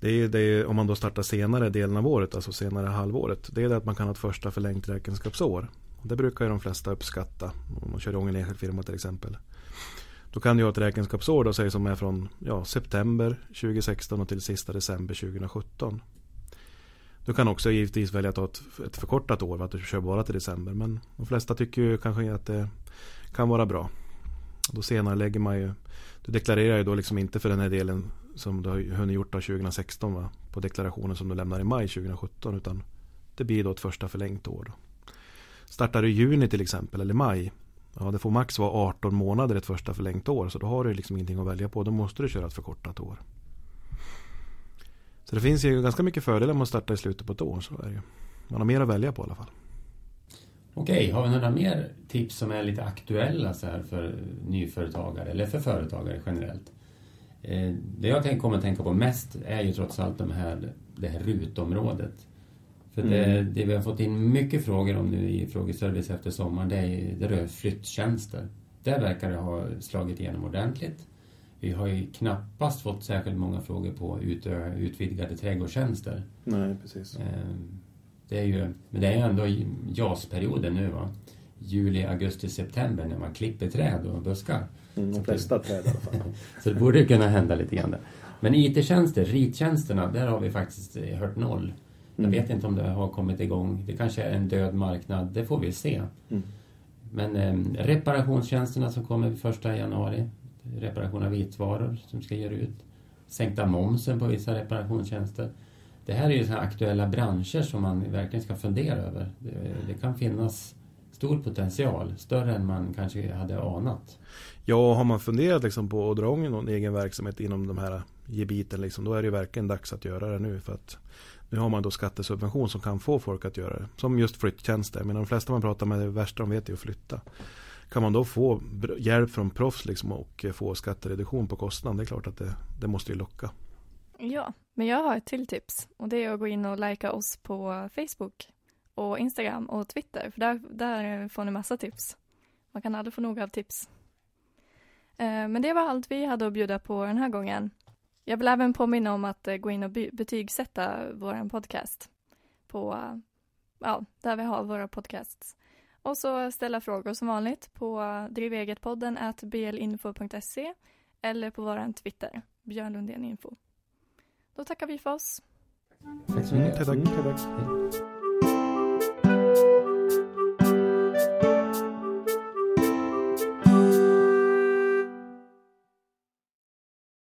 det är, det är, om man då startar senare delen av året, alltså senare halvåret. Det är det att man kan ha ett första förlängt räkenskapsår. Det brukar ju de flesta uppskatta om man kör igång en enskild firma till exempel. Då kan du ha ett räkenskapsår då, säg som är från ja, september 2016 och till sista december 2017. Du kan också givetvis välja att ha ett, ett förkortat år, att du kör bara till december. Men de flesta tycker ju kanske att det kan vara bra. Då senare lägger man ju Du deklarerar ju då liksom inte för den här delen som du har hunnit gjort av 2016 va? På deklarationen som du lämnar i maj 2017 utan Det blir då ett första förlängt år då. Startar du i juni till exempel eller maj Ja det får max vara 18 månader ett första förlängt år så då har du liksom ingenting att välja på. Då måste du köra ett förkortat år. Så det finns ju ganska mycket fördelar med att starta i slutet på ett år. Så är det ju. Man har mer att välja på i alla fall. Okej, har vi några mer tips som är lite aktuella så här för nyföretagare eller för företagare generellt? Eh, det jag kommer att tänka på mest är ju trots allt de här, det här rutområdet. För det, mm. det, vi har fått in mycket frågor om nu i frågeservice efter sommaren, det, är, det rör flytttjänster. Där verkar det ha slagit igenom ordentligt. Vi har ju knappast fått särskilt många frågor på ut, utvidgade trädgårdstjänster. Nej, precis. Eh, det är ju, men det är ändå JAS-perioden nu va. Juli, augusti, september när man klipper träd och buskar. Mm, de flesta träd i alla fall. så det borde kunna hända lite grann där. Men IT-tjänster, rittjänsterna, där har vi faktiskt eh, hört noll. Mm. Jag vet inte om det har kommit igång. Det kanske är en död marknad, det får vi se. Mm. Men eh, reparationstjänsterna som kommer första januari, reparation av vitvaror som ska ge ut. Sänkta momsen på vissa reparationstjänster. Det här är ju såna aktuella branscher som man verkligen ska fundera över. Det, det, kan finnas stor potential, större än man kanske hade anat. Ja, har man funderat liksom på att dra igång någon egen verksamhet inom de här gebiten, liksom, då är det ju verkligen dags att göra det nu. För att nu har man då skattesubvention som kan få folk att göra det. Som just flyttjänster. Men de flesta man pratar med, det värsta de vet är att flytta. Kan man då få hjälp från proffs liksom och få skattereduktion på kostnaden, det är klart att det, det måste ju locka. Ja, men jag har ett till tips och det är att gå in och likea oss på Facebook och Instagram och Twitter för där, där får ni massa tips. Man kan aldrig få nog av tips. Eh, men det var allt vi hade att bjuda på den här gången. Jag vill även påminna om att eh, gå in och betygsätta vår podcast på, ja, där vi har våra podcasts. Och så ställa frågor som vanligt på drivegetpodden blinfo.se eller på vår Twitter, Björn Lundén Info. Då tackar vi för oss. Tack så mycket. Mm, tack, tack.